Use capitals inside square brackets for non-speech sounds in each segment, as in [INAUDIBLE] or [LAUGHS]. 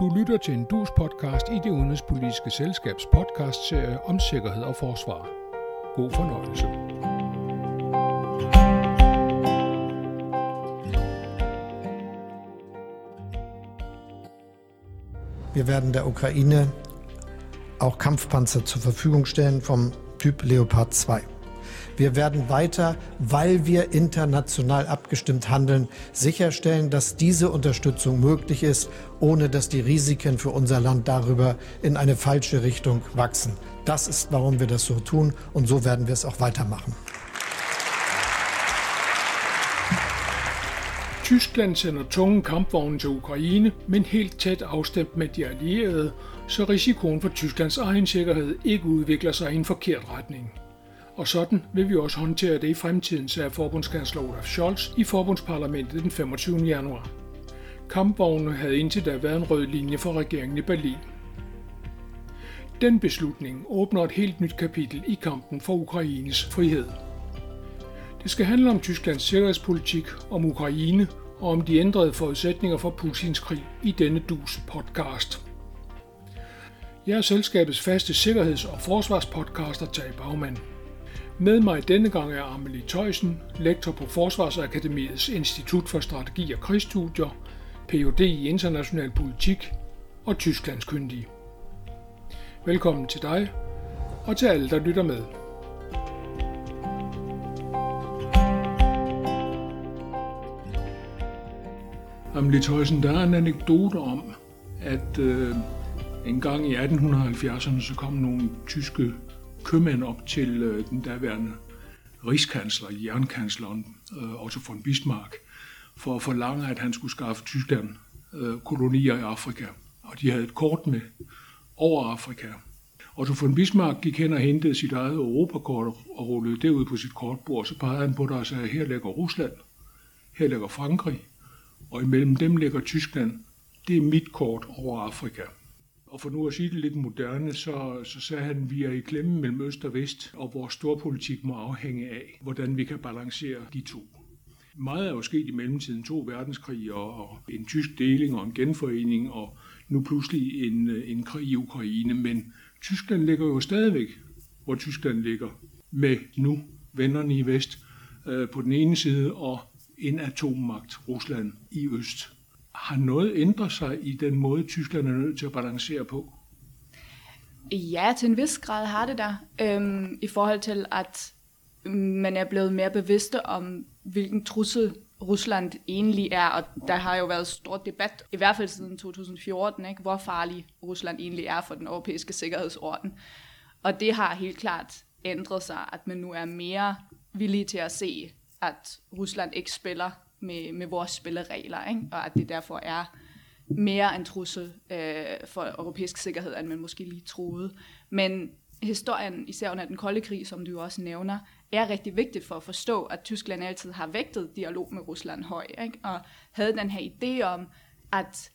Du lytter til en dus podcast i det udenrigspolitiske selskabs podcastserie om sikkerhed og forsvar. God fornøjelse. Wir werden der Ukraine auch Kampfpanzer zur Verfügung stellen vom Typ Leopard 2. Wir werden weiter, weil wir international abgestimmt handeln, sicherstellen, dass diese Unterstützung möglich ist, ohne dass die Risiken für unser Land darüber in eine falsche Richtung wachsen. Das ist, warum wir das so tun und so werden wir es auch weitermachen. Tyskland sender tunge kampvogne til Ukraine, men helt tæt afstemt med de allierede, så risikoen for Tysklands egen sikkerhed ikke udvikler sig i en forkert retning. Og sådan vil vi også håndtere det i fremtiden, sagde forbundskansler Olaf Scholz i forbundsparlamentet den 25. januar. Kampvognene havde indtil da været en rød linje for regeringen i Berlin. Den beslutning åbner et helt nyt kapitel i kampen for Ukraines frihed. Det skal handle om Tysklands sikkerhedspolitik, om Ukraine og om de ændrede forudsætninger for Putins krig i denne dus podcast. Jeg er selskabets faste sikkerheds- og forsvarspodcaster Tage Bagmand. Med mig denne gang er Amelie Tøjsen, lektor på Forsvarsakademiets Institut for Strategi og Krigsstudier, Ph.D. i international politik og Tysklands kyndige. Velkommen til dig og til alle, der lytter med. Amelie Tøjsen, der er en anekdote om, at øh, en gang i 1870'erne så kom nogle tyske købmænd op til øh, den daværende rigskansler, jernkansleren øh, Otto von Bismarck, for at forlange, at han skulle skaffe Tyskland øh, kolonier i Afrika. Og de havde et kort med over Afrika. Otto von Bismarck gik hen og hentede sit eget Europakort og rullede det ud på sit kortbord. Så pegede han på det og sagde, her ligger Rusland, her ligger Frankrig, og imellem dem ligger Tyskland. Det er mit kort over Afrika. Og for nu at sige det lidt moderne, så, så sagde han, at vi er i klemme mellem øst og vest, og vores storpolitik må afhænge af, hvordan vi kan balancere de to. Meget er jo sket i mellemtiden, to verdenskrige og en tysk deling og en genforening, og nu pludselig en, en krig i Ukraine. Men Tyskland ligger jo stadigvæk, hvor Tyskland ligger, med nu vennerne i vest øh, på den ene side, og en atommagt, Rusland, i øst. Har noget ændret sig i den måde, Tyskland er nødt til at balancere på? Ja, til en vis grad har det der. Øhm, I forhold til, at man er blevet mere bevidste om, hvilken trussel Rusland egentlig er, og der har jo været stor debat, i hvert fald siden 2014, ikke, hvor farlig Rusland egentlig er for den europæiske sikkerhedsorden. Og det har helt klart ændret sig, at man nu er mere villig til at se, at Rusland ikke spiller med, med vores spilleregler, ikke? og at det derfor er mere en trussel øh, for europæisk sikkerhed, end man måske lige troede. Men historien, især under den kolde krig, som du også nævner, er rigtig vigtigt for at forstå, at Tyskland altid har vægtet dialog med Rusland høj, ikke? og havde den her idé om, at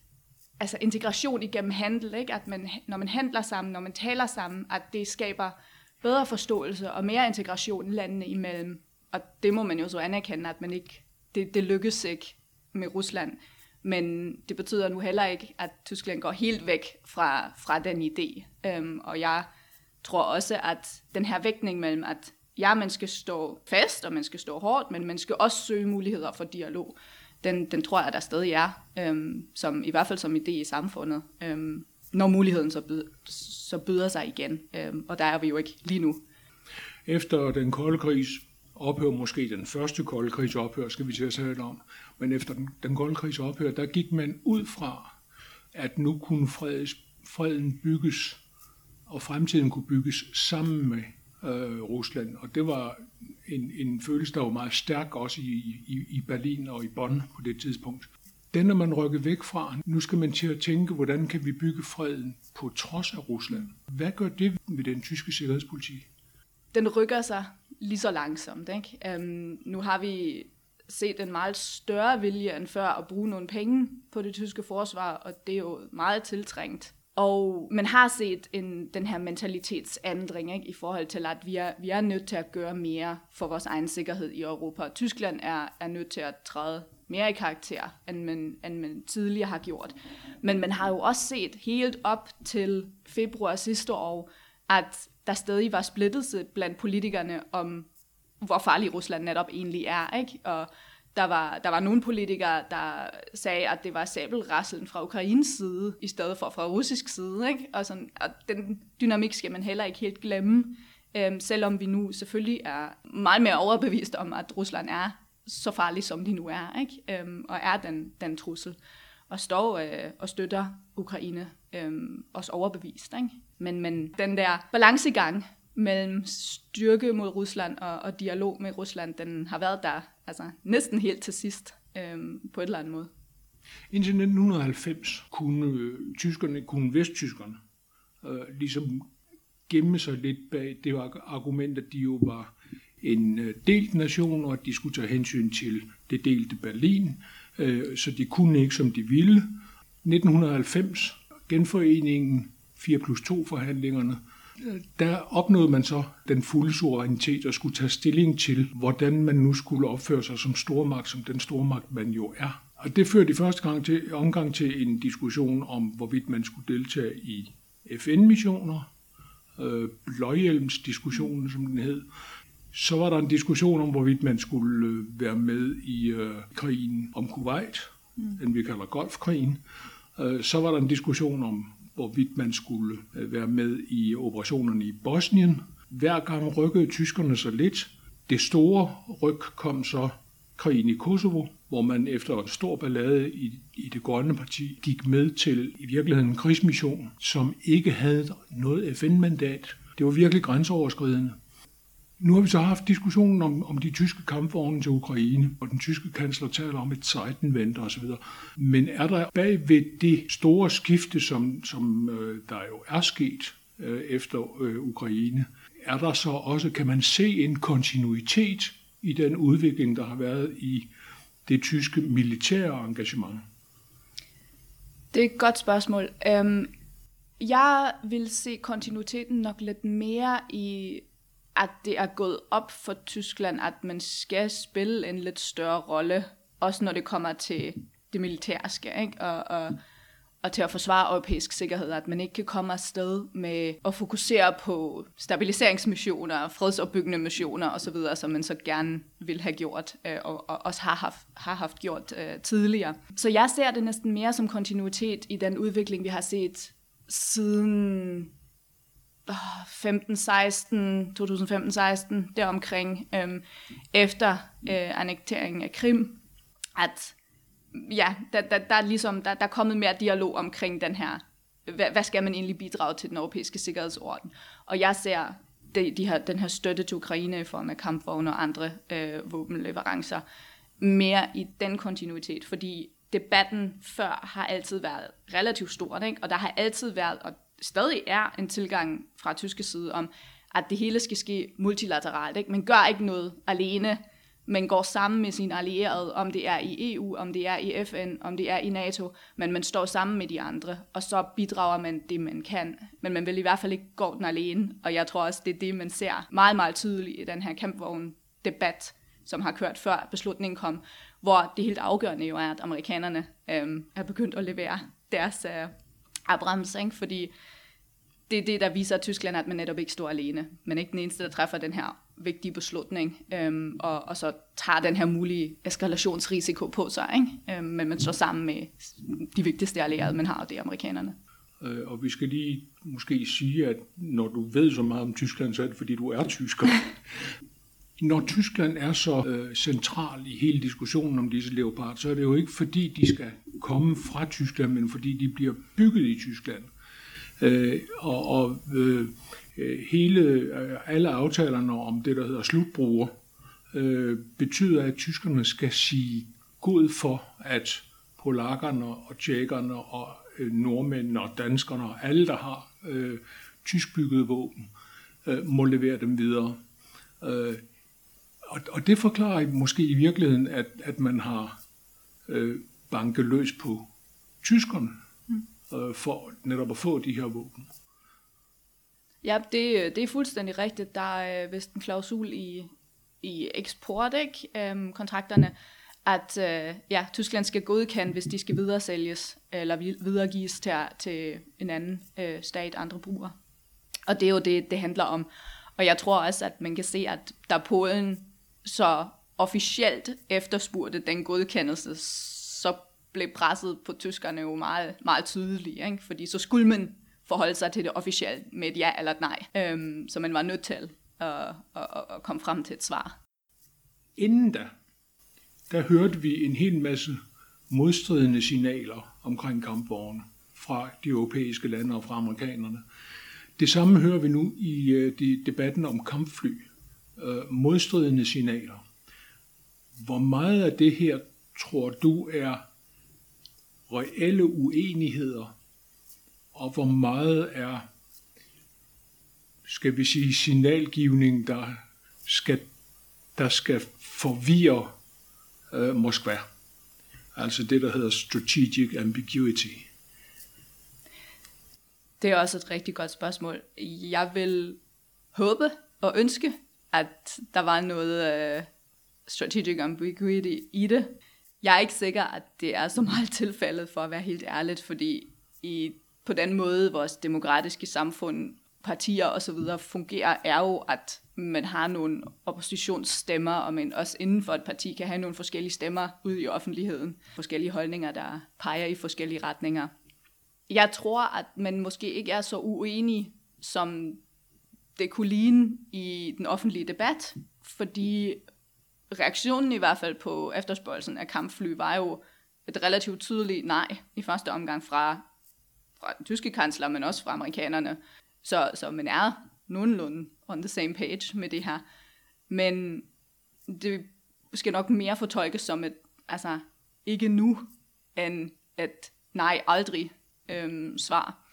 altså integration igennem handel, ikke? at man, når man handler sammen, når man taler sammen, at det skaber bedre forståelse og mere integration landene imellem. Og det må man jo så anerkende, at man ikke det, det lykkes ikke med Rusland. Men det betyder nu heller ikke, at Tyskland går helt væk fra, fra den idé. Øhm, og jeg tror også, at den her vægtning mellem, at ja, man skal stå fast, og man skal stå hårdt, men man skal også søge muligheder for dialog, den, den tror jeg, der stadig er, øhm, som, i hvert fald som idé i samfundet, øhm, når muligheden så, byder, så byder sig igen. Øhm, og der er vi jo ikke lige nu. Efter den kolde krigs ophør, måske den første kolde krigs ophør, skal vi til at tale om, men efter den, den kolde krigs ophør, der gik man ud fra, at nu kunne fredes, freden bygges, og fremtiden kunne bygges sammen med øh, Rusland. Og det var en, en følelse, der var meget stærk også i, i, i Berlin og i Bonn på det tidspunkt. Den er man rykket væk fra. Nu skal man til at tænke, hvordan kan vi bygge freden på trods af Rusland. Hvad gør det med den tyske sikkerhedspolitik? Den rykker sig lige så langsomt. Ikke? Øhm, nu har vi set en meget større vilje end før at bruge nogle penge på det tyske forsvar, og det er jo meget tiltrængt. Og man har set en, den her mentalitetsændring ikke, i forhold til, at vi er, vi er nødt til at gøre mere for vores egen sikkerhed i Europa. Tyskland er, er nødt til at træde mere i karakter, end man, end man tidligere har gjort. Men man har jo også set helt op til februar sidste år, at der stadig var splittelse blandt politikerne om, hvor farlig Rusland netop egentlig er. Ikke? Og der var, der var nogle politikere, der sagde, at det var sabelrasselen fra Ukraines side, i stedet for fra russisk side. Ikke? Og, sådan, og den dynamik skal man heller ikke helt glemme, øhm, selvom vi nu selvfølgelig er meget mere overbevist om, at Rusland er så farlig, som de nu er, ikke? Øhm, og er den, den trussel, og står øh, og støtter Ukraine, øhm, også overbevist. Ikke? Men, men den der balancegang mellem styrke mod Rusland og, og dialog med Rusland, den har været der altså næsten helt til sidst øhm, på et eller andet måde. Indtil 1990 kunne øh, tyskerne, kunne vesttyskerne øh, ligesom gemme sig lidt bag det argument, at de jo var en øh, delt nation, og at de skulle tage hensyn til det delte Berlin, øh, så de kunne ikke, som de ville. 1990, genforeningen 4 plus 2 forhandlingerne, der opnåede man så den fulde suverænitet og skulle tage stilling til, hvordan man nu skulle opføre sig som stormagt, som den stormagt man jo er. Og det førte i første gang til, omgang til en diskussion om, hvorvidt man skulle deltage i FN-missioner, øh, blåhjelmsdiskussionen, som den hed. Så var der en diskussion om, hvorvidt man skulle øh, være med i øh, krigen om Kuwait, mm. den vi kalder Golfkrigen. Øh, så var der en diskussion om, hvorvidt man skulle øh, være med i operationerne i Bosnien. Hver gang rykkede tyskerne så lidt. Det store ryg kom så krigen i Kosovo, hvor man efter en stor ballade i, i det grønne parti gik med til i virkeligheden en krigsmission, som ikke havde noget FN-mandat. Det var virkelig grænseoverskridende. Nu har vi så haft diskussionen om, om de tyske kampvogne til Ukraine, og den tyske kansler taler om et Zeitenwende osv. Men er der bag ved det store skifte, som, som øh, der jo er sket øh, efter øh, Ukraine, er der så også, kan man se en kontinuitet i den udvikling, der har været i det tyske militære engagement? Det er et godt spørgsmål. Øhm, jeg vil se kontinuiteten nok lidt mere i at det er gået op for Tyskland, at man skal spille en lidt større rolle, også når det kommer til det militærske, ikke? Og, og, og til at forsvare europæisk sikkerhed, at man ikke kan komme afsted med at fokusere på stabiliseringsmissioner, fredsopbyggende missioner osv., som man så gerne vil have gjort, øh, og, og også har haft, har haft gjort øh, tidligere. Så jeg ser det næsten mere som kontinuitet i den udvikling, vi har set siden 15, 16, 2015, 16, deromkring, øhm, efter øh, annekteringen af Krim, at ja, der, der, der, er ligesom, der, der er kommet mere dialog omkring den her, hvad, hvad skal man egentlig bidrage til den europæiske sikkerhedsorden? Og jeg ser de, de her, den her støtte til Ukraine i form af kampvogne og andre øh, våbenleverancer mere i den kontinuitet, fordi debatten før har altid været relativt stor, ikke? og der har altid været, og stadig er en tilgang fra tyske side om, at det hele skal ske multilateralt. Ikke? Man gør ikke noget alene, men går sammen med sine allierede, om det er i EU, om det er i FN, om det er i NATO, men man står sammen med de andre, og så bidrager man det, man kan. Men man vil i hvert fald ikke gå den alene, og jeg tror også, det er det, man ser meget, meget tydeligt i den her kampvogn-debat, som har kørt før beslutningen kom, hvor det helt afgørende jo er, at amerikanerne øhm, er begyndt at levere deres øh, Abrams, ikke? fordi det er det, der viser Tyskland, at man netop ikke står alene. Men ikke den eneste, der træffer den her vigtige beslutning, øhm, og, og så tager den her mulige eskalationsrisiko på sig. Ikke? Øhm, men man står sammen med de vigtigste allierede, man har, og det er amerikanerne. Øh, og vi skal lige måske sige, at når du ved så meget om Tyskland, så er det fordi, du er tysker. [LAUGHS] Når Tyskland er så øh, central i hele diskussionen om disse leopard, så er det jo ikke fordi, de skal komme fra Tyskland, men fordi de bliver bygget i Tyskland. Øh, og og øh, øh hele, øh, alle aftalerne om det, der hedder slutbruger, øh, betyder, at tyskerne skal sige god for, at polakkerne og tjekkerne og øh, nordmændene og danskerne og alle, der har øh, tyskbyggede våben, øh, må levere dem videre. Øh, og, og det forklarer måske i virkeligheden, at, at man har øh, banket løs på tyskerne mm. øh, for netop at få de her våben. Ja, det, det er fuldstændig rigtigt. Der er vist en klausul i, i eksport, ikke? Øhm, kontrakterne, at øh, ja, Tyskland skal godkende, hvis de skal videresælges eller videregives til, til en anden øh, stat, andre brugere. Og det er jo det, det handler om. Og jeg tror også, at man kan se, at da Polen så officielt efterspurgte den godkendelse, så blev presset på tyskerne jo meget, meget tydeligt, ikke? fordi så skulle man forholde sig til det officielt med et ja eller et nej. Øhm, så man var nødt til øh, at, at, at, komme frem til et svar. Inden da, der hørte vi en hel masse modstridende signaler omkring kampvogne fra de europæiske lande og fra amerikanerne. Det samme hører vi nu i øh, de, debatten om kampfly øh, modstridende signaler. Hvor meget af det her tror du er reelle uenigheder, og hvor meget er, skal vi sige, signalgivning, der skal, der skal forvirre øh, Moskva. Altså det, der hedder strategic ambiguity. Det er også et rigtig godt spørgsmål. Jeg vil håbe og ønske, at der var noget øh, strategic ambiguity i det. Jeg er ikke sikker, at det er så meget tilfældet, for at være helt ærligt, fordi i, på den måde, vores demokratiske samfund, partier osv. fungerer, er jo, at man har nogle oppositionsstemmer, og man også inden for et parti kan have nogle forskellige stemmer ud i offentligheden. Forskellige holdninger, der peger i forskellige retninger. Jeg tror, at man måske ikke er så uenig, som det kunne ligne i den offentlige debat, fordi reaktionen i hvert fald på efterspørgelsen af kampfly var jo et relativt tydeligt nej i første omgang fra, fra den tyske kansler, men også fra amerikanerne. Så, så man er nogenlunde on the same page med det her. Men det skal nok mere fortolkes som et, altså ikke nu, end et nej aldrig øhm, svar.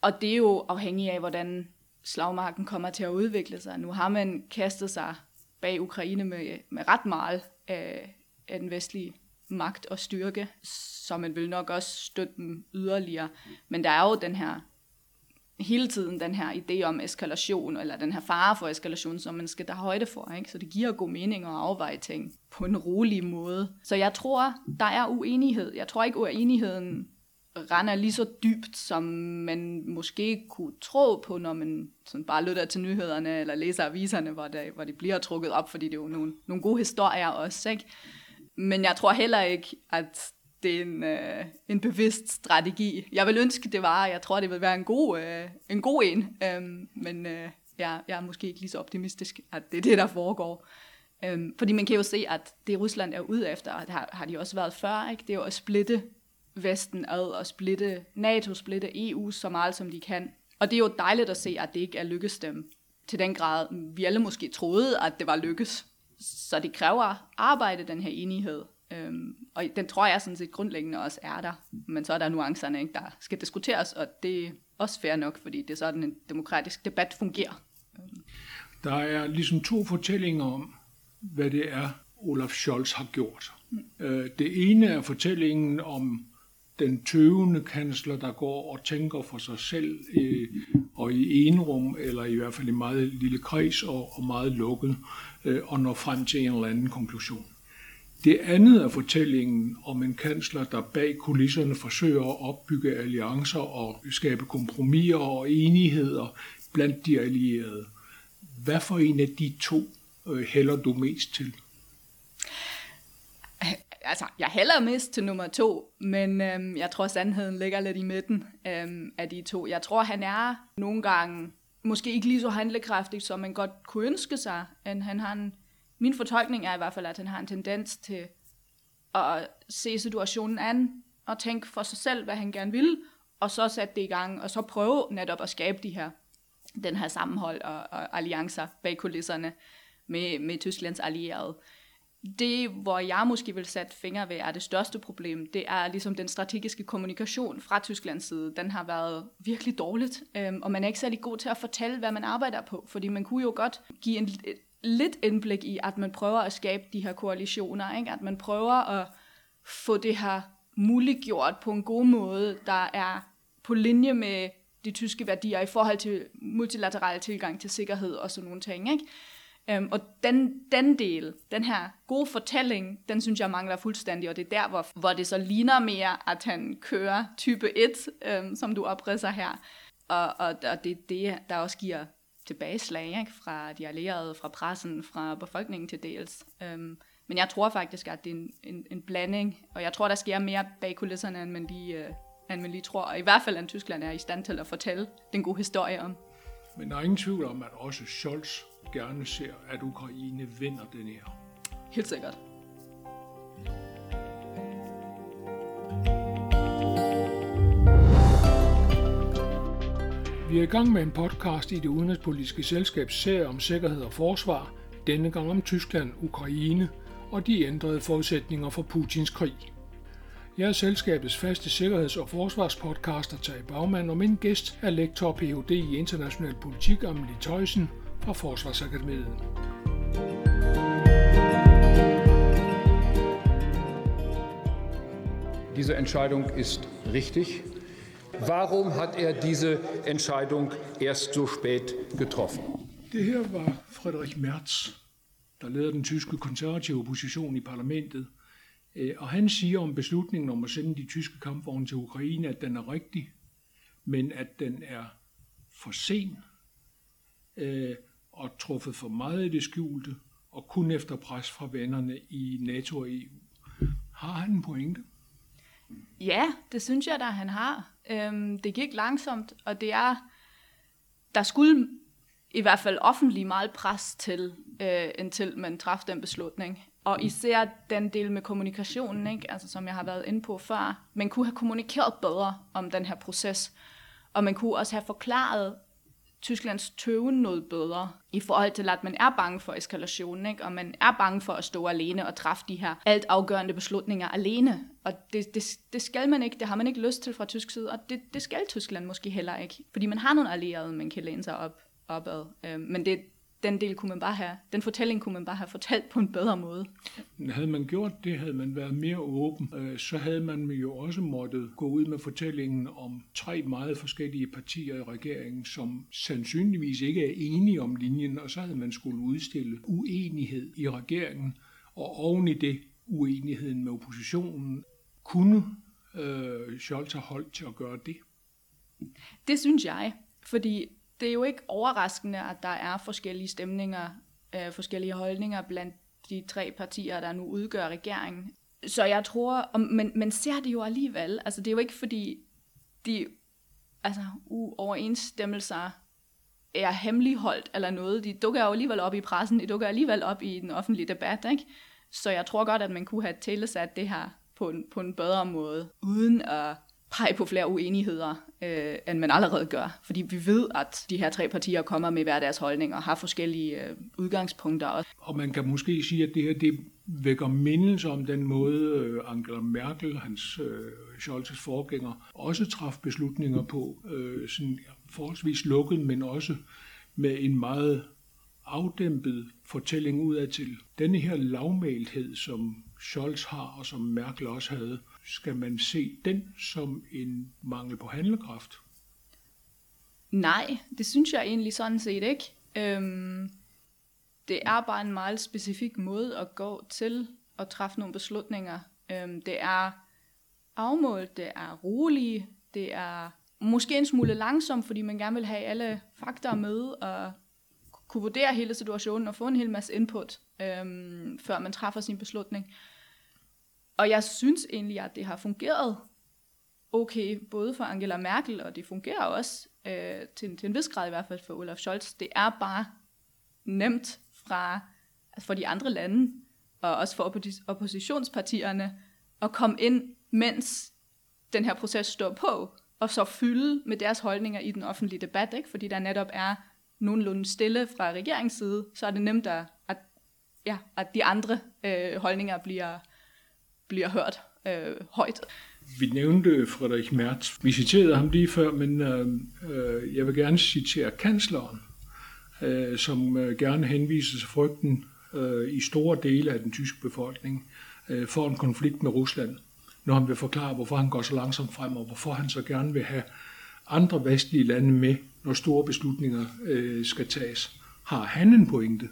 Og det er jo afhængigt af, hvordan slagmarken kommer til at udvikle sig. Nu har man kastet sig bag Ukraine med, med ret meget af, af den vestlige magt og styrke, så man vil nok også støtte dem yderligere. Men der er jo den her hele tiden den her idé om eskalation, eller den her fare for eskalation, som man skal tage højde for. Ikke? Så det giver god mening at afveje ting på en rolig måde. Så jeg tror, der er uenighed. Jeg tror ikke, uenigheden render lige så dybt, som man måske kunne tro på, når man sådan bare lytter til nyhederne eller læser aviserne, hvor det, hvor det bliver trukket op, fordi det er jo nogle, nogle gode historier også. Ikke? Men jeg tror heller ikke, at det er en, øh, en bevidst strategi. Jeg vil ønske, det var. Jeg tror, det vil være en god, øh, en, god en. øh, men øh, jeg, jeg er måske ikke lige så optimistisk, at det er det, der foregår. Øh, fordi man kan jo se, at det Rusland er ude efter, og det har, har de også været før, ikke? det er jo at splitte Vesten ad og splitte NATO, splitte EU så meget, som de kan. Og det er jo dejligt at se, at det ikke er lykkes dem til den grad, vi alle måske troede, at det var lykkes. Så det kræver arbejde, den her enighed. Øhm, og den tror jeg sådan set grundlæggende også er der. Men så er der nuancerne, ikke, der skal diskuteres, og det er også fair nok, fordi det er sådan, en demokratisk debat fungerer. Der er ligesom to fortællinger om, hvad det er, Olaf Scholz har gjort. Mm. Øh, det ene er fortællingen om den tøvende kansler, der går og tænker for sig selv øh, og i enrum, eller i hvert fald i meget lille kreds og, og meget lukket, øh, og når frem til en eller anden konklusion. Det andet er fortællingen om en kansler, der bag kulisserne forsøger at opbygge alliancer og skabe kompromiser og enigheder blandt de allierede. Hvad for en af de to øh, hælder du mest til? Altså, jeg hælder mest til nummer to, men øhm, jeg tror, sandheden ligger lidt i midten øhm, af de to. Jeg tror, han er nogle gange måske ikke lige så handlekraftig, som man godt kunne ønske sig. Men han har en min fortolkning er i hvert fald, at han har en tendens til at se situationen an, og tænke for sig selv, hvad han gerne vil, og så sætte det i gang, og så prøve netop at skabe de her, den her sammenhold og, og alliancer bag kulisserne med, med Tysklands allierede. Det, hvor jeg måske vil sætte fingre ved, er det største problem, det er ligesom den strategiske kommunikation fra Tysklands side. Den har været virkelig dårligt, øhm, og man er ikke særlig god til at fortælle, hvad man arbejder på, fordi man kunne jo godt give en, lidt indblik i, at man prøver at skabe de her koalitioner, ikke? at man prøver at få det her muliggjort på en god måde, der er på linje med de tyske værdier i forhold til multilateral tilgang til sikkerhed og sådan nogle ting. Ikke? Øhm, og den, den del, den her gode fortælling, den synes jeg mangler fuldstændig, og det er der, hvor, hvor det så ligner mere, at han kører type 1, øhm, som du opridser her. Og, og, og det er det, der også giver tilbageslag ikke? fra de allierede, fra pressen, fra befolkningen til dels. Øhm, men jeg tror faktisk, at det er en, en, en blanding, og jeg tror, der sker mere bag kulisserne, end man lige, øh, end man lige tror. Og i hvert fald, at Tyskland er i stand til at fortælle den gode historie om. Men der er ingen tvivl om, at også Scholz gerne ser, at Ukraine vinder den her. Helt sikkert. Vi er i gang med en podcast i det udenrigspolitiske selskabs serie om sikkerhed og forsvar, denne gang om Tyskland, Ukraine og de ændrede forudsætninger for Putins krig. Jeg er selskabets faste sikkerheds- og forsvarspodcaster Tage Bagman, og min gæst er lektor Ph.D. i international politik Amelie Tøjsen fra Forsvarsakademiet. Diese Entscheidung ist richtig. Warum hat er diese Entscheidung erst so spät getroffen? Det her var Frederik Merz, der leder den tyske konservative opposition i parlamentet, og han siger om beslutningen om at sende de tyske kampvogne til Ukraine, at den er rigtig, men at den er for sen og truffet for meget i det skjulte, og kun efter pres fra vennerne i NATO og EU. Har han en pointe? Ja, det synes jeg da, han har. Øhm, det gik langsomt, og det er, der skulle i hvert fald offentlig meget pres til, øh, indtil man træffede den beslutning. Og især den del med kommunikationen, ikke? Altså, som jeg har været inde på før. Man kunne have kommunikeret bedre om den her proces, og man kunne også have forklaret Tysklands tøven noget bedre, i forhold til, at man er bange for eskalationen, ikke? og man er bange for at stå alene og træffe de her alt afgørende beslutninger alene. Og det, det, det skal man ikke, det har man ikke lyst til fra tysk side, og det, det skal Tyskland måske heller ikke, fordi man har nogle allierede, man kan læne sig op, opad. Øh, men det, den del kunne man bare have, den fortælling kunne man bare have fortalt på en bedre måde. Havde man gjort det, havde man været mere åben, øh, så havde man jo også måttet gå ud med fortællingen om tre meget forskellige partier i regeringen, som sandsynligvis ikke er enige om linjen, og så havde man skulle udstille uenighed i regeringen, og oven i det uenigheden med oppositionen. Kunne øh, Scholz have holdt til at gøre det? Det synes jeg, fordi det er jo ikke overraskende, at der er forskellige stemninger, øh, forskellige holdninger blandt de tre partier, der nu udgør regeringen. Så jeg tror, men men ser det jo alligevel. Altså det er jo ikke fordi, de altså, uoverensstemmelser er hemmeligholdt eller noget. De dukker jo alligevel op i pressen, de dukker alligevel op i den offentlige debat. Ikke? Så jeg tror godt, at man kunne have tilsat det her på en, på en bedre måde, uden at pege på flere uenigheder, øh, end man allerede gør. Fordi vi ved, at de her tre partier kommer med hver deres holdning og har forskellige øh, udgangspunkter. Og man kan måske sige, at det her det vækker mindelse om den måde, øh, Angela Merkel, hans øh, Scholz's forgænger, også traf beslutninger på, øh, sådan forholdsvis lukket, men også med en meget afdæmpet fortælling udad til. Denne her lavmælthed, som Scholz har, og som Merkel også havde, skal man se den som en mangel på handlekraft? Nej, det synes jeg egentlig sådan set ikke. Øhm, det er bare en meget specifik måde at gå til at træffe nogle beslutninger. Øhm, det er afmålt, det er roligt, det er måske en smule langsomt, fordi man gerne vil have alle faktorer med og kunne vurdere hele situationen og få en hel masse input, øhm, før man træffer sin beslutning. Og jeg synes egentlig, at det har fungeret okay, både for Angela Merkel, og det fungerer også øh, til, til en vis grad i hvert fald for Olaf Scholz. Det er bare nemt fra, altså for de andre lande, og også for oppositionspartierne, at komme ind, mens den her proces står på, og så fylde med deres holdninger i den offentlige debat, ikke? fordi der netop er nogenlunde stille fra regeringsside, så er det nemt, at, at, ja, at de andre øh, holdninger bliver, bliver hørt øh, højt. Vi nævnte Frederik Merz. Vi citerede ham lige før, men øh, øh, jeg vil gerne citere kansleren, øh, som øh, gerne henviser til frygten øh, i store dele af den tyske befolkning øh, for en konflikt med Rusland, når han vil forklare, hvorfor han går så langsomt frem, og hvorfor han så gerne vil have andre vestlige lande med, når store beslutninger øh, skal tages. Har han en pointe?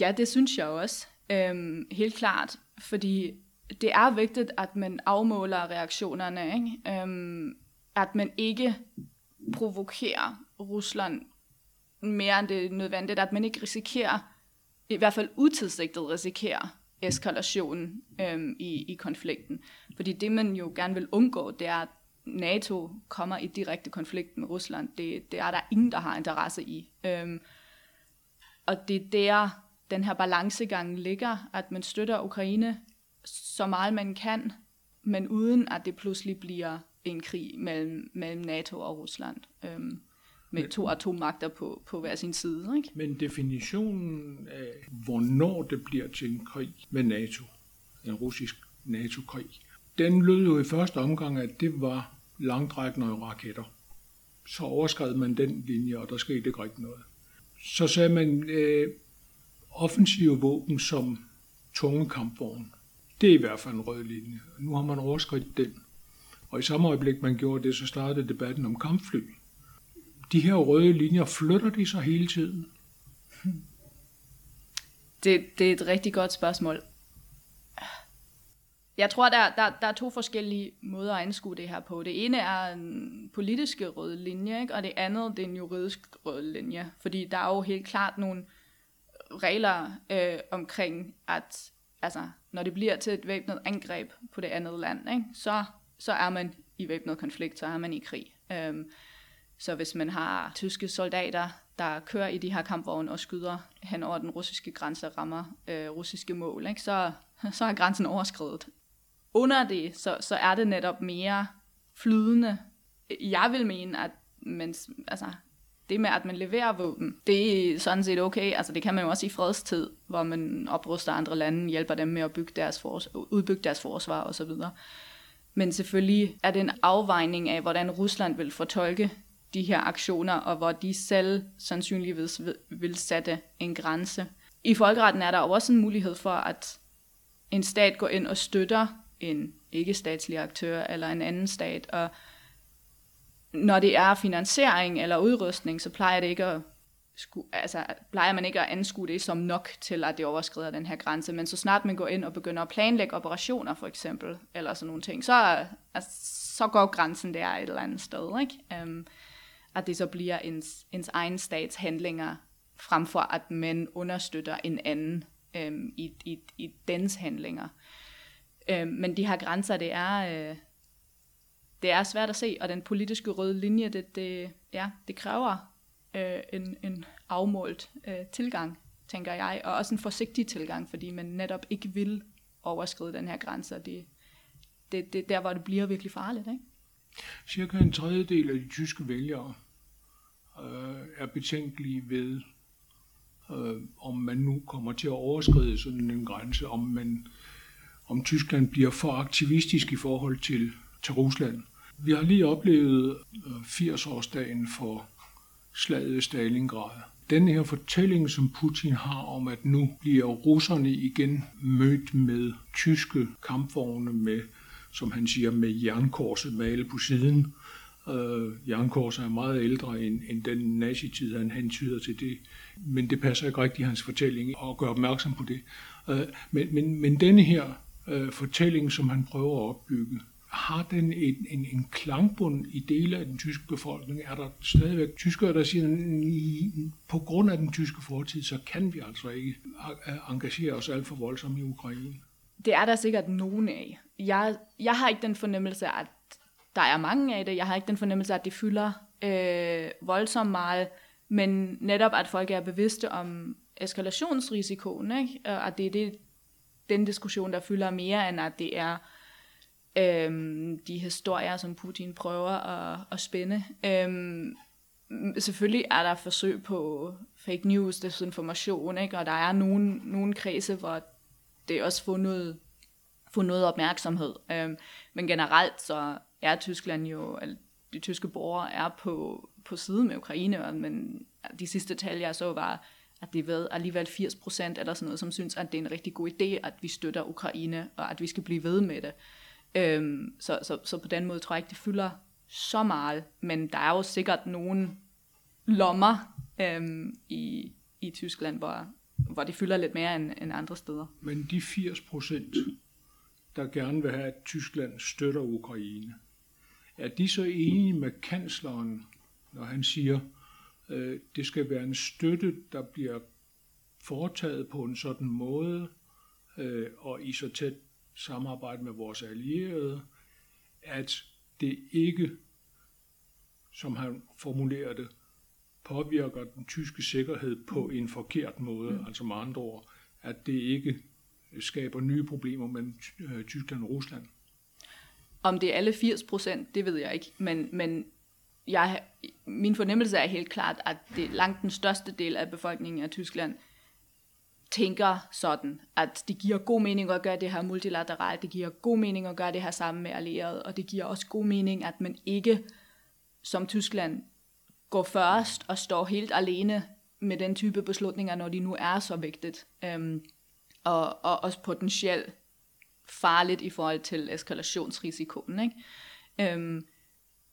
Ja, det synes jeg også. Øhm, helt klart, fordi det er vigtigt, at man afmåler reaktionerne, ikke? Øhm, at man ikke provokerer Rusland mere end det er nødvendigt, at man ikke risikerer, i hvert fald utilsigtet risikerer eskalation øhm, i, i konflikten. Fordi det, man jo gerne vil undgå, det er, at NATO kommer i direkte konflikt med Rusland. Det, det er der ingen, der har interesse i. Øhm, og det er der, den her balancegang ligger, at man støtter Ukraine så meget man kan, men uden at det pludselig bliver en krig mellem, mellem NATO og Rusland. Øhm, med to atommagter på, på hver sin side. Ikke? Men definitionen af, hvornår det bliver til en krig med NATO, en russisk NATO-krig, den lød jo i første omgang, at det var langtrækkende raketter. Så overskred man den linje, og der skete ikke rigtig noget. Så sagde man øh, offensive våben som tunge kampvogne. Det er i hvert fald en rød linje. Nu har man overskridt den. Og i samme øjeblik, man gjorde det, så startede debatten om kampfly. De her røde linjer, flytter de sig hele tiden? Det, det er et rigtig godt spørgsmål. Jeg tror, der, der, der er to forskellige måder at anskue det her på. Det ene er en politiske røde linje, ikke? og det andet det er en juridisk røde linje. Fordi der er jo helt klart nogle regler øh, omkring, at altså, når det bliver til et væbnet angreb på det andet land, ikke? Så, så er man i væbnet konflikt, så er man i krig. Øhm, så hvis man har tyske soldater, der kører i de her kampvogne og skyder hen over den russiske grænse og rammer øh, russiske mål, ikke? Så, [LAUGHS] så er grænsen overskrevet. Under det, så, så er det netop mere flydende. Jeg vil mene, at mens, altså, det med, at man leverer våben, det er sådan set okay. Altså, det kan man jo også i fredstid, hvor man opruster andre lande, hjælper dem med at bygge deres fors- udbygge deres forsvar osv. Men selvfølgelig er det en afvejning af, hvordan Rusland vil fortolke de her aktioner, og hvor de selv sandsynligvis vil sætte en grænse. I folkeretten er der også en mulighed for, at en stat går ind og støtter en ikke-statslig aktør eller en anden stat, og når det er finansiering eller udrustning, så plejer det ikke at sku, altså, plejer man ikke at anskue det som nok til, at det overskrider den her grænse. Men så snart man går ind og begynder at planlægge operationer, for eksempel, eller sådan nogle ting, så, altså, så går grænsen der et eller andet sted. Ikke? Um, at det så bliver ens, ens egen stats handlinger, frem for at man understøtter en anden um, i, i, i dens handlinger. Um, men de her grænser, det er... Uh, det er svært at se, og den politiske røde linje, det, det, ja, det kræver øh, en, en afmålt øh, tilgang, tænker jeg, og også en forsigtig tilgang, fordi man netop ikke vil overskride den her grænse, og det, det, det der, hvor det bliver virkelig farligt. Ikke? Cirka en tredjedel af de tyske vælgere øh, er betænkelige ved, øh, om man nu kommer til at overskride sådan en grænse, om man om Tyskland bliver for aktivistisk i forhold til, til Rusland. Vi har lige oplevet øh, 80-årsdagen for slaget i Stalingrad. Den her fortælling, som Putin har om, at nu bliver russerne igen mødt med tyske kampvogne med, som han siger, med jernkorset malet på siden. Øh, jernkorset er meget ældre end, end den nazitid, han hentyder til det. Men det passer ikke rigtigt i hans fortælling at gøre opmærksom på det. Øh, men, men, men denne her øh, fortælling, som han prøver at opbygge, har den en, en, en klangbund i dele af den tyske befolkning? Er der stadigvæk tyskere, der siger, på grund af den tyske fortid, så kan vi altså ikke engagere os alt for voldsomt i Ukraine? Det er der sikkert nogen af. Jeg, jeg har ikke den fornemmelse, at der er mange af det. Jeg har ikke den fornemmelse, at det fylder øh, voldsomt meget. Men netop, at folk er bevidste om eskalationsrisikoen, ikke? og at det er det, den diskussion, der fylder mere, end at det er øhm, de historier, som Putin prøver at, at spænde. Øhm, selvfølgelig er der forsøg på fake news, desinformation, ikke? og der er nogle, nogle kredse, hvor det også får noget, får noget opmærksomhed. Øhm, men generelt så er Tyskland jo, de tyske borgere er på, på side med Ukraine, men de sidste tal, jeg så, var, at det ved alligevel 80 procent eller sådan noget, som synes, at det er en rigtig god idé, at vi støtter Ukraine, og at vi skal blive ved med det. Øhm, så, så, så på den måde tror jeg ikke, det fylder så meget, men der er jo sikkert nogle lommer øhm, i, i Tyskland, hvor, hvor det fylder lidt mere end, end andre steder. Men de 80 procent, der gerne vil have, at Tyskland støtter Ukraine, er de så enige med kansleren, når han siger, øh, det skal være en støtte, der bliver foretaget på en sådan måde, øh, og i så tæt samarbejde med vores allierede, at det ikke, som han formulerer det, påvirker den tyske sikkerhed på en forkert måde, mm. altså med andre ord, at det ikke skaber nye problemer mellem øh, Tyskland og Rusland. Om det er alle 80 procent, det ved jeg ikke, men, men jeg, min fornemmelse er helt klart, at det langt den største del af befolkningen af Tyskland tænker sådan, at det giver god mening at gøre det her multilateralt, det giver god mening at gøre det her sammen med allierede, og det giver også god mening, at man ikke som Tyskland går først og står helt alene med den type beslutninger, når de nu er så vigtigt, øhm, og, og også potentielt farligt i forhold til eskalationsrisikoen. Ikke? Øhm,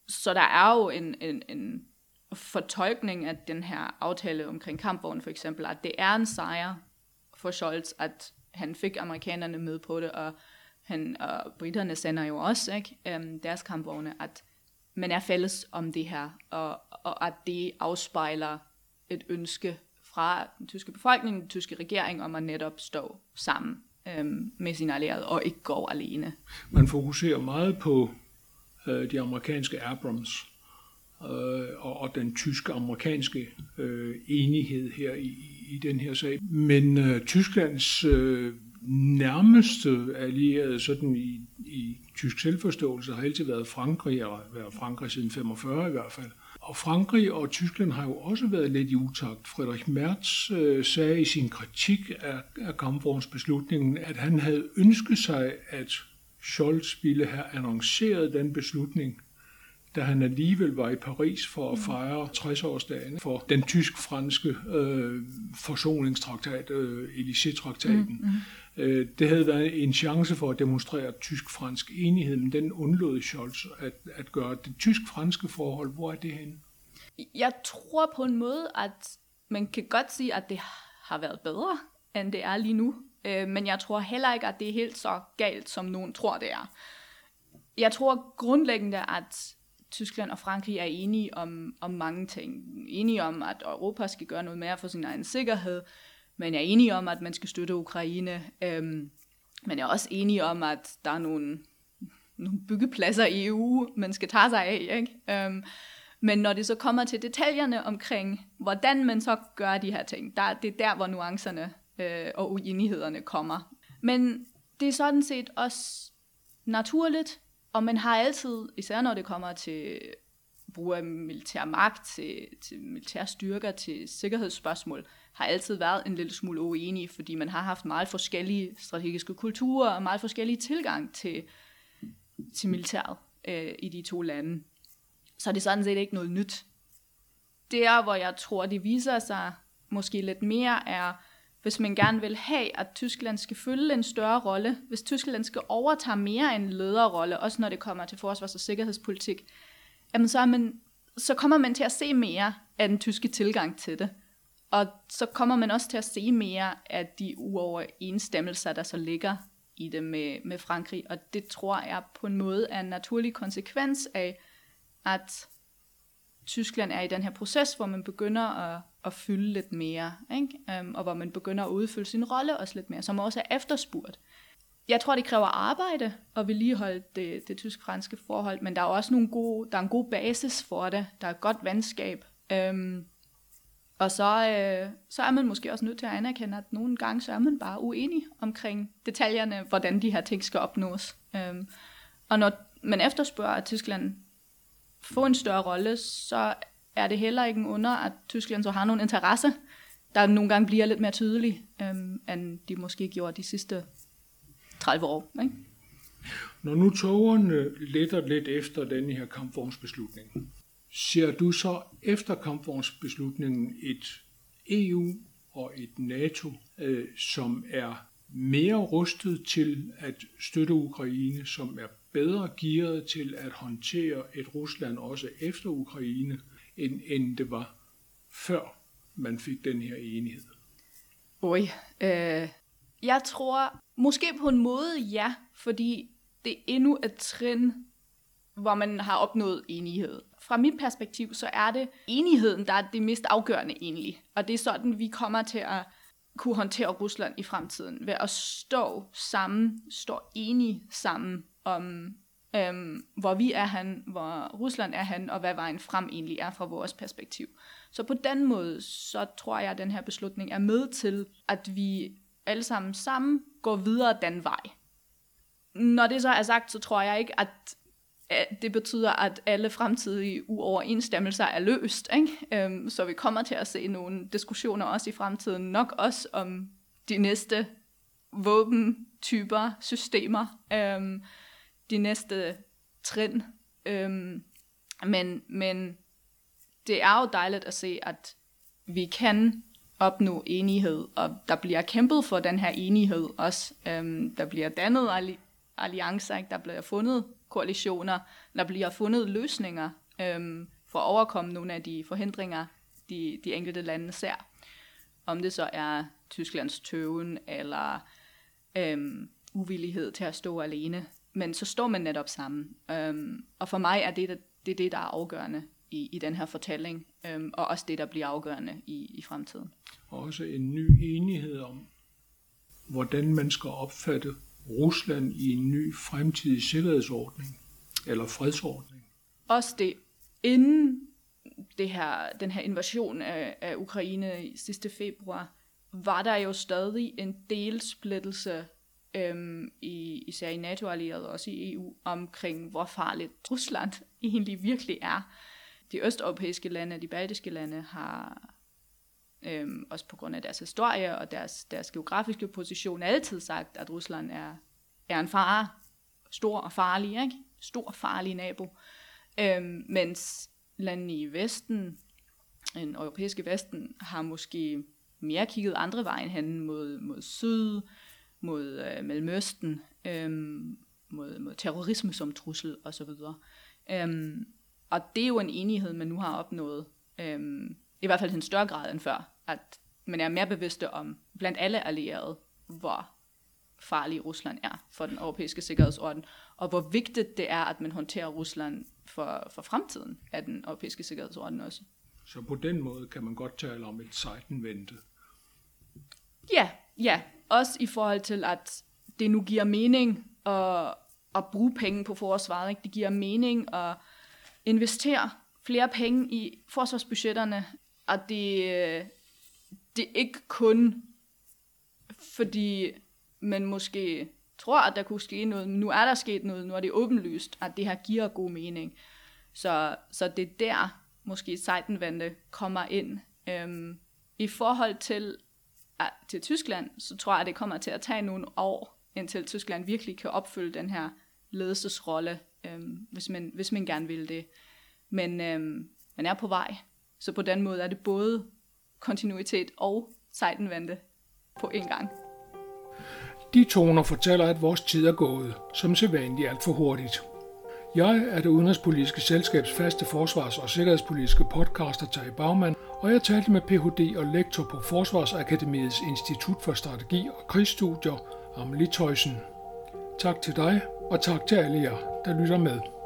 så der er jo en, en, en fortolkning af den her aftale omkring kampvogn for eksempel, at det er en sejr for Scholz, at han fik amerikanerne med på det, og, han, og britterne sender jo også ikke, øhm, deres kampvogne, at man er fælles om det her, og, og at det afspejler et ønske fra den tyske befolkning, den tyske regering, om at netop stå sammen øhm, med sin allierede, og ikke gå alene. Man fokuserer meget på øh, de amerikanske Abrams, øh, og, og den tyske-amerikanske øh, enighed her i, i den her sag. Men øh, Tysklands øh, nærmeste allierede sådan i, i tysk selvforståelse har altid været Frankrig, og været Frankrig siden 45 i hvert fald. Og Frankrig og Tyskland har jo også været lidt i utakt. Frederik Merz øh, sagde i sin kritik af, af kampvognsbeslutningen, at han havde ønsket sig, at Scholz ville have annonceret den beslutning da han alligevel var i Paris for at fejre 60-årsdagen for den tysk-franske øh, forsoningstraktat, øh, Élysée-traktaten. Mm, mm. Øh, det havde været en chance for at demonstrere tysk-fransk enighed, men den undlod Scholz at, at gøre. Det tysk-franske forhold, hvor er det henne? Jeg tror på en måde, at man kan godt sige, at det har været bedre, end det er lige nu. Øh, men jeg tror heller ikke, at det er helt så galt, som nogen tror, det er. Jeg tror grundlæggende, at Tyskland og Frankrig er enige om, om mange ting. Enige om, at Europa skal gøre noget mere for sin egen sikkerhed, men er enige om, at man skal støtte Ukraine. Øhm, men er også enige om, at der er nogle, nogle byggepladser i EU, man skal tage sig af. Ikke? Øhm, men når det så kommer til detaljerne omkring, hvordan man så gør de her ting, der, det er der, hvor nuancerne øh, og uenighederne kommer. Men det er sådan set også naturligt, og man har altid, især når det kommer til brug af militær magt, til, til militære styrker, til sikkerhedsspørgsmål, har altid været en lille smule uenige, fordi man har haft meget forskellige strategiske kulturer og meget forskellige tilgang til, til militæret øh, i de to lande. Så det er sådan set ikke noget nyt. Der, hvor jeg tror, det viser sig måske lidt mere, er hvis man gerne vil have, at Tyskland skal følge en større rolle, hvis Tyskland skal overtage mere en lederrolle, også når det kommer til forsvars- og sikkerhedspolitik, jamen så, er man, så kommer man til at se mere af den tyske tilgang til det. Og så kommer man også til at se mere af de uoverensstemmelser, der så ligger i det med, med Frankrig. Og det tror jeg på en måde er en naturlig konsekvens af, at Tyskland er i den her proces, hvor man begynder at, at fylde lidt mere, ikke? Um, og hvor man begynder at udfylde sin rolle også lidt mere, som også er efterspurgt. Jeg tror, det kræver arbejde at vedligeholde det, det tysk-franske forhold, men der er også nogle gode, der er en god basis for det. Der er et godt venskab. Um, og så, øh, så er man måske også nødt til at anerkende, at nogle gange så er man bare uenig omkring detaljerne, hvordan de her ting skal opnås. Øhm, og når man efterspørger, at Tyskland få en større rolle, så er det heller ikke en under, at Tyskland så har nogle interesse, der nogle gange bliver lidt mere tydelige, øhm, end de måske gjorde de sidste 30 år. Ikke? Når nu togerne letter lidt efter den her kampvognsbeslutning, ser du så efter kampvognsbeslutningen et EU og et NATO, øh, som er mere rustet til at støtte Ukraine, som er bedre gearet til at håndtere et Rusland også efter Ukraine, end, end det var før man fik den her enighed? Oj, øh, jeg tror måske på en måde ja, fordi det er endnu et trin, hvor man har opnået enighed. Fra mit perspektiv, så er det enigheden, der er det mest afgørende egentlig. Og det er sådan, vi kommer til at kunne håndtere Rusland i fremtiden, ved at stå sammen, stå enige sammen om, øhm, hvor vi er han, hvor Rusland er han, og hvad vejen frem egentlig er fra vores perspektiv. Så på den måde, så tror jeg, at den her beslutning er med til, at vi alle sammen sammen går videre den vej. Når det så er sagt, så tror jeg ikke, at det betyder, at alle fremtidige uoverensstemmelser er løst. Ikke? Øhm, så vi kommer til at se nogle diskussioner også i fremtiden, nok også om de næste våbentyper, systemer, øhm, de næste trin. Øhm, men, men det er jo dejligt at se, at vi kan opnå enighed, og der bliver kæmpet for den her enighed også. Øhm, der bliver dannet alliancer, ikke? der bliver fundet koalitioner, der bliver fundet løsninger øhm, for at overkomme nogle af de forhindringer, de, de enkelte lande ser. Om det så er Tysklands tøven eller øhm, uvillighed til at stå alene. Men så står man netop sammen. Øhm, og for mig er det det, det, det der er afgørende i, i den her fortælling, øhm, og også det, der bliver afgørende i, i fremtiden. Også en ny enighed om, hvordan man skal opfatte Rusland i en ny fremtidig sikkerhedsordning eller fredsordning. Også det, inden det her, den her invasion af, af Ukraine i sidste februar, var der jo stadig en del splittelse øhm, i, især i NATO-allierede og også i EU, omkring hvor farligt Rusland [LAUGHS] egentlig virkelig er. De østeuropæiske lande, de baltiske lande, har øhm, også på grund af deres historie og deres, deres geografiske position altid sagt, at Rusland er, er en fare, stor og farlig, ikke? stor farlig nabo. Øhm, mens landene i Vesten, den europæiske Vesten, har måske mere kigget andre vejen hen mod, mod syd, mod øh, Mellemøsten, øhm, mod, mod terrorisme som trussel osv. Øhm, og det er jo en enighed, man nu har opnået, øhm, i hvert fald i en større grad end før, at man er mere bevidste om, blandt alle allierede, hvor farlig Rusland er for den europæiske sikkerhedsorden, og hvor vigtigt det er, at man håndterer Rusland for, for fremtiden af den europæiske sikkerhedsorden også. Så på den måde kan man godt tale om et sejtenvente. Ja, ja. Også i forhold til, at det nu giver mening at, at bruge penge på forsvaret. Ikke? Det giver mening at investere flere penge i forsvarsbudgetterne, at det, det er ikke kun fordi man måske tror, at der kunne ske noget, men nu er der sket noget, nu er det åbenlyst, at det her giver god mening. Så, så det er der, måske Seitenvente kommer ind. Øhm, I forhold til, Ah, til Tyskland, så tror jeg, at det kommer til at tage nogle år, indtil Tyskland virkelig kan opfylde den her ledelsesrolle, øhm, hvis, man, hvis man gerne vil det. Men øhm, man er på vej, så på den måde er det både kontinuitet og sejtenvente på en gang. De toner fortæller, at vores tid er gået, som sædvanligt alt for hurtigt. Jeg er det udenrigspolitiske selskabs faste forsvars- og sikkerhedspolitiske podcaster Tage Bagman, og jeg talte med Ph.D. og lektor på Forsvarsakademiets Institut for Strategi og Krigsstudier, Amelie Tøjsen. Tak til dig, og tak til alle jer, der lytter med.